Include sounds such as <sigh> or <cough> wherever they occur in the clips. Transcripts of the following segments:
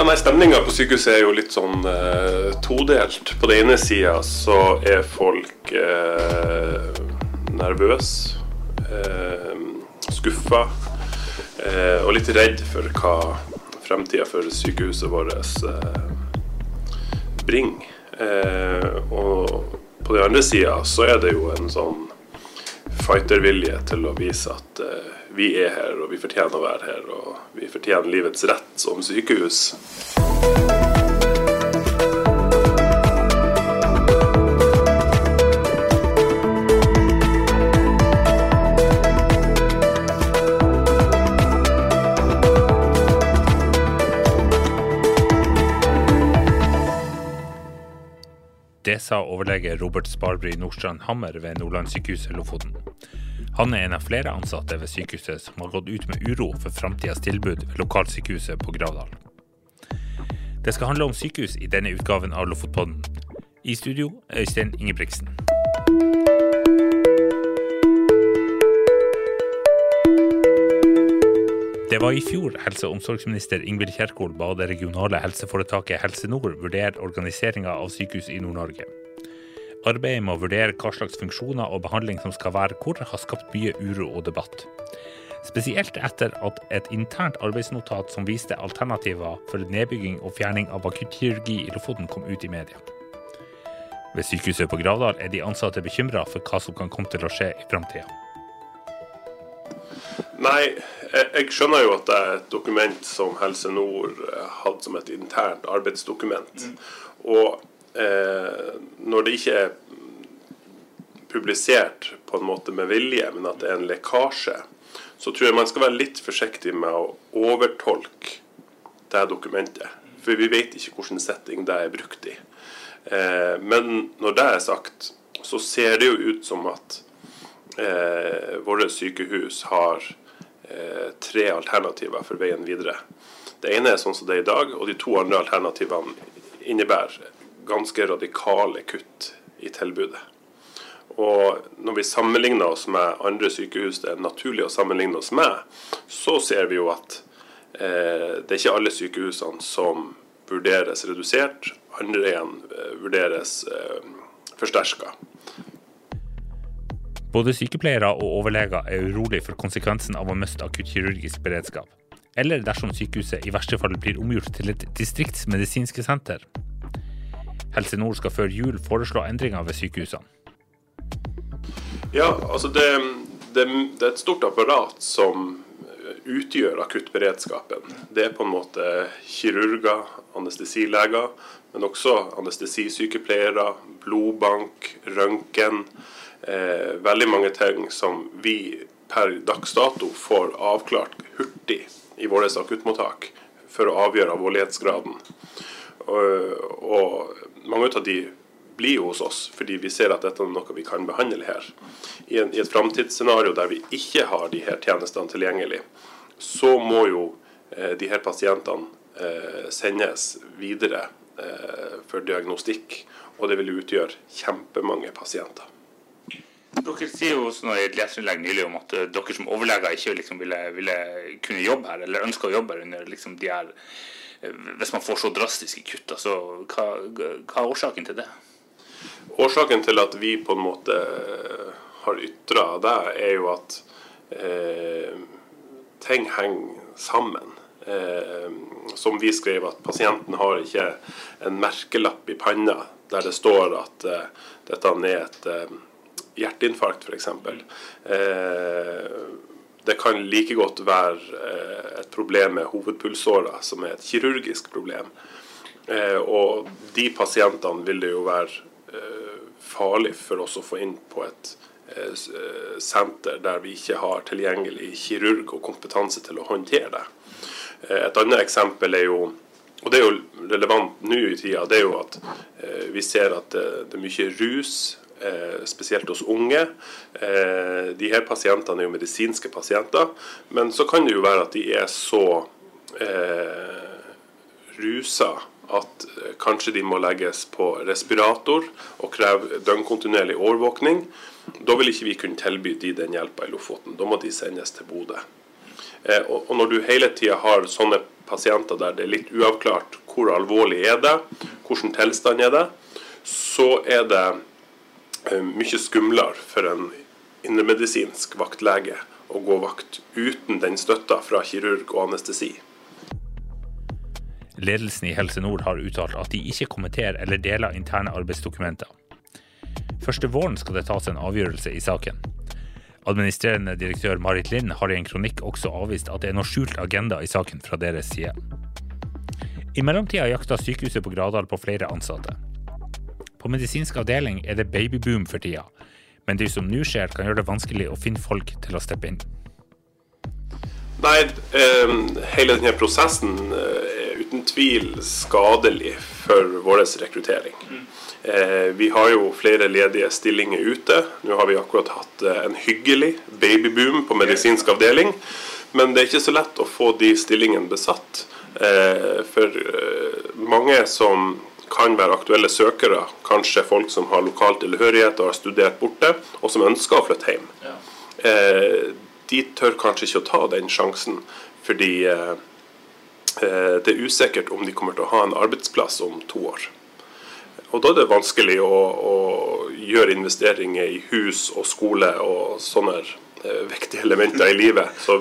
Ja, nei, Stemninga på sykehuset er jo litt sånn eh, todelt. På den ene sida så er folk eh, nervøse, eh, skuffa eh, og litt redd for hva fremtida for sykehuset vårt eh, bringer. Eh, og på den andre sida så er det jo en sånn fightervilje til å vise at eh, vi er her, og vi fortjener å være her, og vi fortjener livets rett som sykehus. Det sa overlege Robert Sparbry Nordstrand Hammer ved Nordlandssykehuset Lofoten. Han er en av flere ansatte ved sykehuset som har gått ut med uro for framtidas tilbud ved lokalsykehuset på Gravdal. Det skal handle om sykehus i denne utgaven av Lofotpodden. I studio Øystein Ingebrigtsen. Det var i fjor helse- og omsorgsminister Ingvild Kjerkol ba det regionale helseforetaket Helse Nord vurdere organiseringa av sykehus i Nord-Norge. Arbeidet med å vurdere hva slags funksjoner og behandling som skal være hvor, har skapt mye uro og debatt. Spesielt etter at et internt arbeidsnotat som viste alternativer for nedbygging og fjerning av akuttkirurgi i Lofoten kom ut i media. Ved sykehuset på Gravdal er de ansatte bekymra for hva som kan komme til å skje i framtida. Nei, jeg, jeg skjønner jo at det er et dokument som Helse Nord eh, hadde som et internt arbeidsdokument. Og eh, når det ikke er publisert på en måte med vilje, men at det er en lekkasje, så tror jeg man skal være litt forsiktig med å overtolke det dokumentet. For vi vet ikke hvilken setting det er brukt i. Eh, men når det er sagt, så ser det jo ut som at eh, våre sykehus har eh, tre alternativer for veien videre. Det ene er sånn som det er i dag, og de to andre alternativene innebærer ganske radikale kutt i tilbudet. Og når vi sammenligner oss med andre sykehus det er naturlig å sammenligne oss med, så ser vi jo at eh, det er ikke alle sykehusene som vurderes redusert, andre igjen eh, vurderes eh, forsterka. Både sykepleiere og overleger er urolig for konsekvensen av å miste akuttkirurgisk beredskap. Eller dersom sykehuset i verste fall blir omgjort til et distriktsmedisinske senter. Helse Nord skal før jul foreslå endringer ved sykehusene. Ja, altså det, det, det er et stort apparat som utgjør akuttberedskapen. Det er på en måte kirurger, anestesileger, men også anestesisykepleiere, blodbank, røntgen. Eh, veldig mange ting som vi per dags dato får avklart hurtig i vårt akuttmottak for å avgjøre alvorlighetsgraden. Og, og mange av de blir jo hos oss fordi vi ser at dette er noe vi kan behandle her. I, en, i et framtidsscenario der vi ikke har de her tjenestene tilgjengelig, så må jo eh, de her pasientene eh, sendes videre eh, for diagnostikk. Og det vil utgjøre kjempemange pasienter. Dere sier jo også i et leserinnlegg nylig om at dere som overleger ikke liksom ville, ville, kunne jobbe her, eller ønsker å jobbe her under liksom de her Hvis man får så drastiske kutt, altså, hva, hva er årsaken til det? Årsaken til at vi på en måte har ytra det, er jo at eh, ting henger sammen. Eh, som vi skrev, at pasienten har ikke en merkelapp i panna der det står at eh, dette er et eh, hjerteinfarkt, f.eks. Eh, det kan like godt være eh, et problem med hovedpulsåra, som er et kirurgisk problem. Eh, og de pasientene vil det jo være farlig for oss å få inn på et senter der vi ikke har tilgjengelig kirurg og kompetanse til å håndtere det. Et annet eksempel er jo og det er jo relevant nå i tida, det er jo at vi ser at det, er mye rus spesielt hos unge. Eh, de her pasientene er jo medisinske pasienter, men så kan det jo være at de er så eh, rusa at eh, kanskje de må legges på respirator og kreve døgnkontinuerlig overvåkning. Da vil ikke vi kunne tilby de den hjelpa i Lofoten. Da må de sendes til Bodø. Eh, og, når du hele tida har sånne pasienter der det er litt uavklart hvor alvorlig er det, hvordan tilstand er det, så er det eh, mye skumlere for en indremedisinsk vaktlege å gå vakt uten den støtta fra kirurg og anestesi. Ledelsen i Helse Nord har uttalt at de ikke kommenterer eller deler interne arbeidsdokumenter. Første våren skal det tas en avgjørelse i saken. Administrerende direktør Marit Lind har i en kronikk også avvist at det er noe skjult agenda i saken fra deres side. I mellomtida jakter sykehuset på Gradal på flere ansatte. På medisinsk avdeling er det babyboom for tida, men det som nå skjer, kan gjøre det vanskelig å finne folk til å steppe inn. Nei, eh, hele denne prosessen eh, er uten tvil skadelig for vår rekruttering. Eh, vi har jo flere ledige stillinger ute. Nå har vi akkurat hatt eh, en hyggelig babyboom på medisinsk avdeling. Men det er ikke så lett å få de stillingene besatt. For mange som kan være aktuelle søkere, kanskje folk som har lokal tilhørighet og har studert borte, og som ønsker å flytte hjem. Ja. Eh, de tør kanskje ikke å ta den sjansen, fordi eh, eh, det er usikkert om de kommer til å ha en arbeidsplass om to år. Og da er det vanskelig å, å gjøre investeringer i hus og skole og sånne eh, <laughs> viktige elementer i livet. Så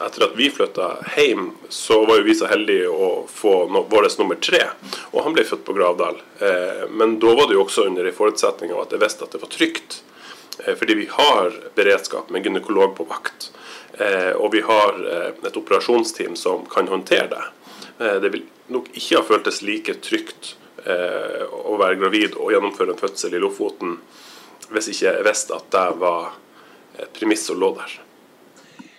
etter at vi flytta hjem, så var jo vi så heldige å få no vår nummer tre. Og han ble født på Gravdal. Eh, men da var det jo også under en forutsetning av at jeg visste at det var trygt. Eh, fordi vi har beredskap med gynekolog på vakt. Eh, og vi har eh, et operasjonsteam som kan håndtere det. Eh, det vil nok ikke ha føltes like trygt eh, å være gravid og gjennomføre en fødsel i Lofoten hvis ikke jeg visste at det var et premiss som lå der.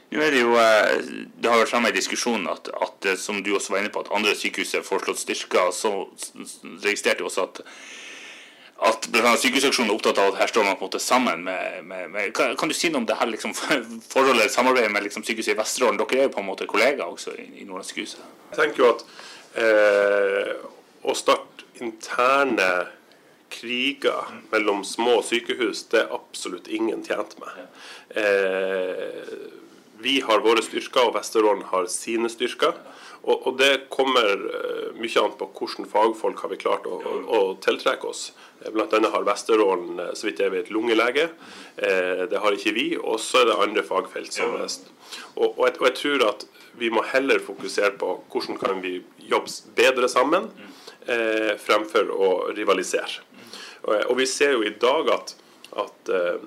Nå er Det jo, eh, det har vært fremme i diskusjonen at, at, eh, som du også var inne på, at andre sykehus er foreslått styrka. Så registrerte jeg også at, at. Sykehusaksjonen er opptatt av at her står man på en måte sammen med, med, med kan, kan, du si noe om det her liksom, <laughs> forholdet, samarbeidet med liksom, sykehuset i Vesterålen? Dere er jo på en måte kollegaer også i, i Nordlandssykehuset. Jeg tenker jo at eh, å starte interne kriger mellom små sykehus, det er absolutt ingen tjent med. Eh, vi har våre styrker, og Vesterålen har sine styrker. Og, og det kommer uh, mye an på hvilke fagfolk har vi klart å, å, å tiltrekke oss. Bl.a. blant annet har Vesterålen, eh, så vidt jeg vet, lungelege. Eh, det har ikke vi. Og så er det andre fagfelt. som er og, og, jeg, og, jeg, tror at vi må heller fokusere på hvordan kan vi jobbe bedre sammen, eh, fremfor å rivalisere. Og, og vi ser jo i dag at at eh,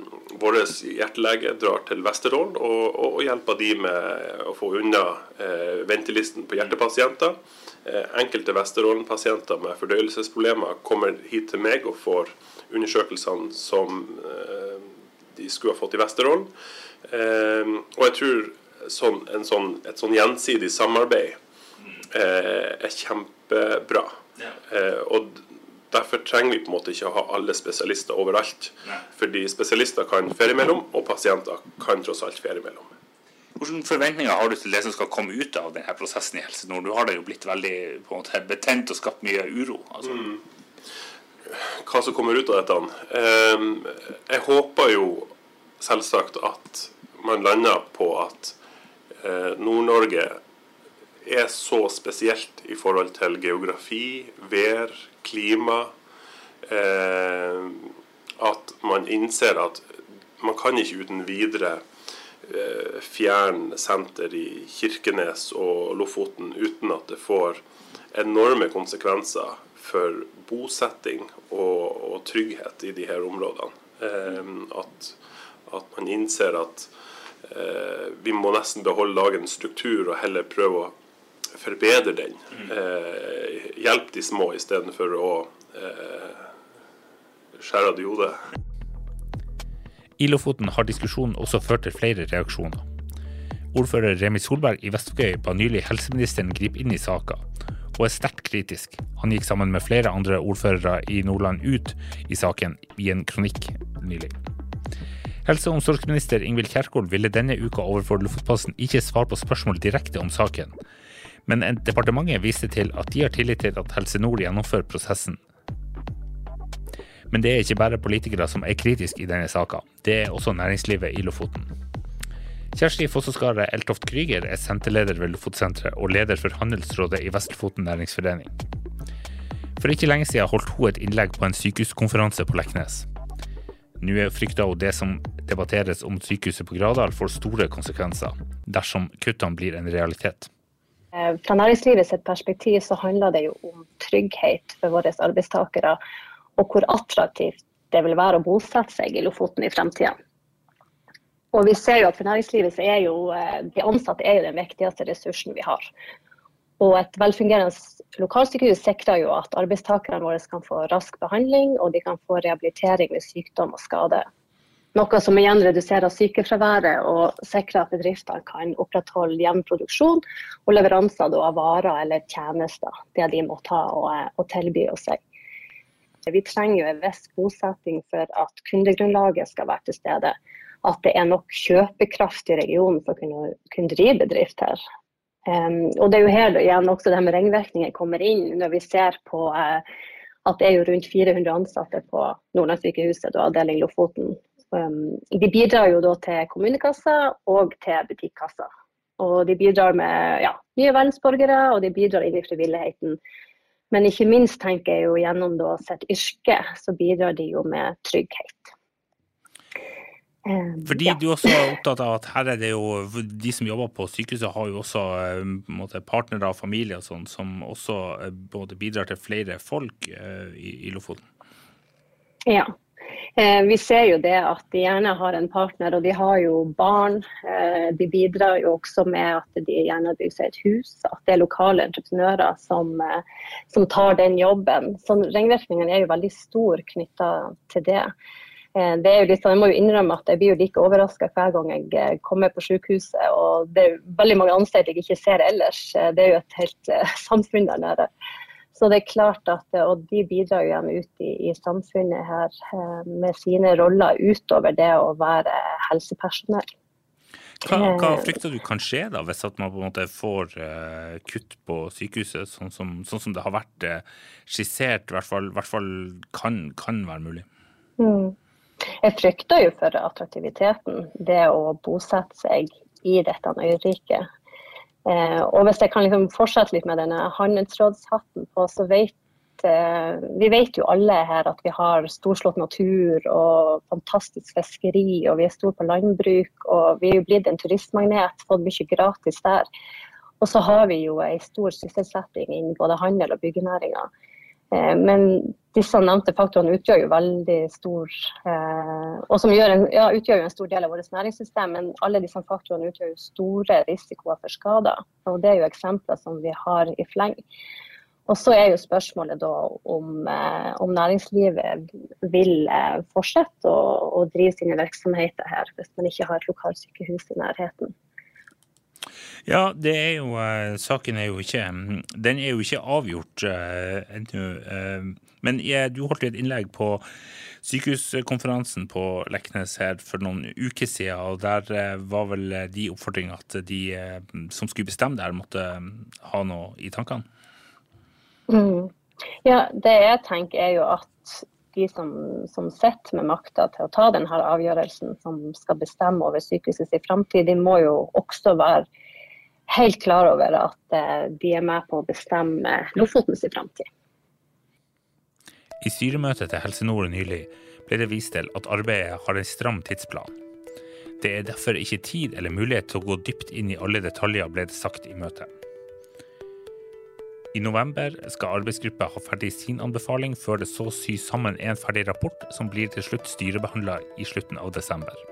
vår hjertelege drar til Vesterålen og, og, og, hjelper de med å få unna eh, ventelisten på hjertepasienter. Eh, enkelte Vesterålen-pasienter med fordøyelsesproblemer kommer hit til meg og får undersøkelsene som eh, de skulle ha fått i Vesterålen. Eh, og jeg tror sånn, sånn, et sånn gjensidig samarbeid eh, er kjempebra. Ja. og Derfor trenger vi på en måte ikke å ha alle spesialister overalt. Nei. Fordi spesialister kan ferie mellom, og pasienter kan tross alt ferie mellom. Hvilke forventninger har du til det som skal komme ut av denne prosessen i Helse Nord? Du har det jo blitt veldig måte, betent og skapt mye uro. Altså. Mm. Hva som kommer ut av dette? Ehm, jeg håper jo selvsagt at man lander på at eh, Nord-Norge er så spesielt i forhold til geografi, vær, klima, eh, at man innser at man kan ikke uten videre eh, fjerne senter i Kirkenes og Lofoten uten at det får enorme konsekvenser for bosetting og, og trygghet i de her områdene. Eh, at, at, man innser at eh, vi må nesten beholde dagens struktur og heller prøve å forbedre den. Eh, hjelpe de små istedenfor å eh, skjære av de hodet. I Lofoten har diskusjonen også ført til flere reaksjoner. Ordfører Remi Solberg i Vestvågøy ba nylig helseministeren gripe inn i saka, og er sterkt kritisk. Han gikk sammen med flere andre ordførere i Nordland ut i saken i en kronikk nylig. Helse- og omsorgsminister Ingvild Kjerkol ville denne uka overfor Lofotposten ikke svare på spørsmål direkte om saken, men departementet viste til at de har tillit til at Helse Nord gjennomfører prosessen. Men det er ikke bare politikere som er kritiske i denne saka, det er også næringslivet i Lofoten. Kjersti Fosseskaret Eltoft Krüger er senterleder ved Lofotsenteret og leder for Handelsrådet i Vest-Lofoten næringsforening. For ikke lenge siden holdt hun et innlegg på en sykehuskonferanse på Leknes. Nå frykter hun det som debatteres om sykehuset på Gradal får store konsekvenser, dersom kuttene blir en realitet. Eh, fra næringslivet sitt perspektiv så handler det jo om trygghet for våre arbeidstakere, og hvor attraktivt det vil være å bosette seg i Lofoten i fremtiden. Og vi ser jo at For næringslivet så er jo eh, de ansatte er jo den viktigste ressursen vi har. Og Et velfungerende lokalsykehus sikrer jo at arbeidstakerne våre kan få rask behandling og de kan få rehabilitering ved sykdom og skade. Noe som igjen reduserer sykefraværet og sikrer at bedriftene kan opprettholde jevn produksjon og leveranser av varer eller tjenester, det de må ta og, eh, og tilby seg. Vi trenger jo en viss bosetting for at kundegrunnlaget skal være til stede at det er nok kjøpekraft i regionen for å kunne, kunne drive bedrift her. Um, og Det er jo her igjen også det med ringvirkninger kommer inn, når vi ser på uh, at det er jo rundt 400 ansatte på Nordlandssykehuset og avdeling Lofoten. Um, de bidrar jo da til kommunekassa og til butikkassa. Og de bidrar med ja, nye verdensborgere, og de bidrar inn i frivilligheten. Men ikke minst tenker jeg jo gjennom da sitt yrke, så bidrar de jo med trygghet. Eh, Fordi ja. du også er opptatt av at her er det jo de som jobber på sykehuset, har jo også eh, måte, partnere og familie og sånn, som også eh, både bidrar til flere folk i, i Lofoten. Ja. Vi ser jo det at de gjerne har en partner, og de har jo barn. De bidrar jo også med at de gjerne bygger seg et hus, at det er lokale entreprenører som, som tar den jobben. Så ringvirkningene er jo veldig stor knytta til det. Eh, det er jo litt sånn, Jeg må jo innrømme at jeg blir jo like overraska hver gang jeg eh, kommer på sykehuset. og Det er veldig mange ansatte jeg ikke ser ellers. Eh, det er jo et helt <laughs> samfunn der nede. Så det er klart at, Og de bidrar jo igjen ut i, i samfunnet her med sine roller utover det å være helsepersonell. Hva, hva, frykter du kan skje da, hvis man på en måte får uh, kutt på sykehuset, sånn som, sånn som det har vært uh, skissert, i hvert fall, hvert fall kan, kan, være mulig? Mm. Jeg frykter jo for attraktiviteten, det å bosette seg i dette øyriket. Eh, og hvis jeg kan liksom fortsette litt med denne handelsrådshatten på, så vet eh, vi vet jo alle her at vi har storslått natur og fantastisk fiskeri, og vi er store på landbruk. Og vi er jo blitt en turistmagnet, fått mye gratis der. Og så har vi jo ei stor sysselsetting innen både handel og byggenæringa. Eh, men disse nevnte faktorene utgjør jo veldig stor eh, og som en, ja, utgjør jo en stor del av vårt næringssystem, men alle disse faktorene utgjør jo store risikoer for skader. og Det er jo eksempler som vi har i fleng. Og Så er jo spørsmålet da om, eh, om næringslivet vil fortsette å, å drive sine virksomheter her, hvis man ikke har et lokalsykehus i nærheten. Ja, det er jo uh, Saken er jo ikke Den er jo ikke avgjort uh, ennå. Uh, men jeg, du holdt et innlegg på sykehuskonferansen på Leknes her for noen uker siden, og der var vel de oppfordringene at de som skulle bestemme der, måtte ha noe i tankene? Mm. Ja, det jeg tenker er jo at de som, som sitter med makta til å ta denne avgjørelsen, som skal bestemme over sykehusets framtid, de må jo også være helt klar over at eh, de er med på å bestemme Lofotens framtid. I styremøtet til Helse Nord nylig ble det vist til at arbeidet har en stram tidsplan. Det er derfor ikke tid eller mulighet til å gå dypt inn i alle detaljer, ble det sagt i møtet. I november skal arbeidsgruppa ha ferdig sin anbefaling før det så sys sammen en ferdig rapport som blir til slutt styrebehandla i slutten av desember.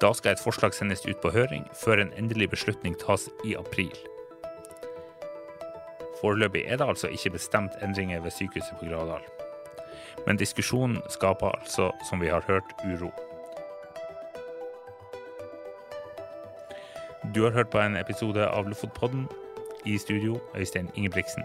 Da skal et forslag sendes ut på høring, før en endelig beslutning tas i april. Foreløpig er det altså ikke bestemt endringer ved sykehuset på Gradal. Men diskusjonen skaper altså, som vi har hørt, uro. Du har hørt på en episode av Lofotpodden. I studio Øystein Ingebrigtsen.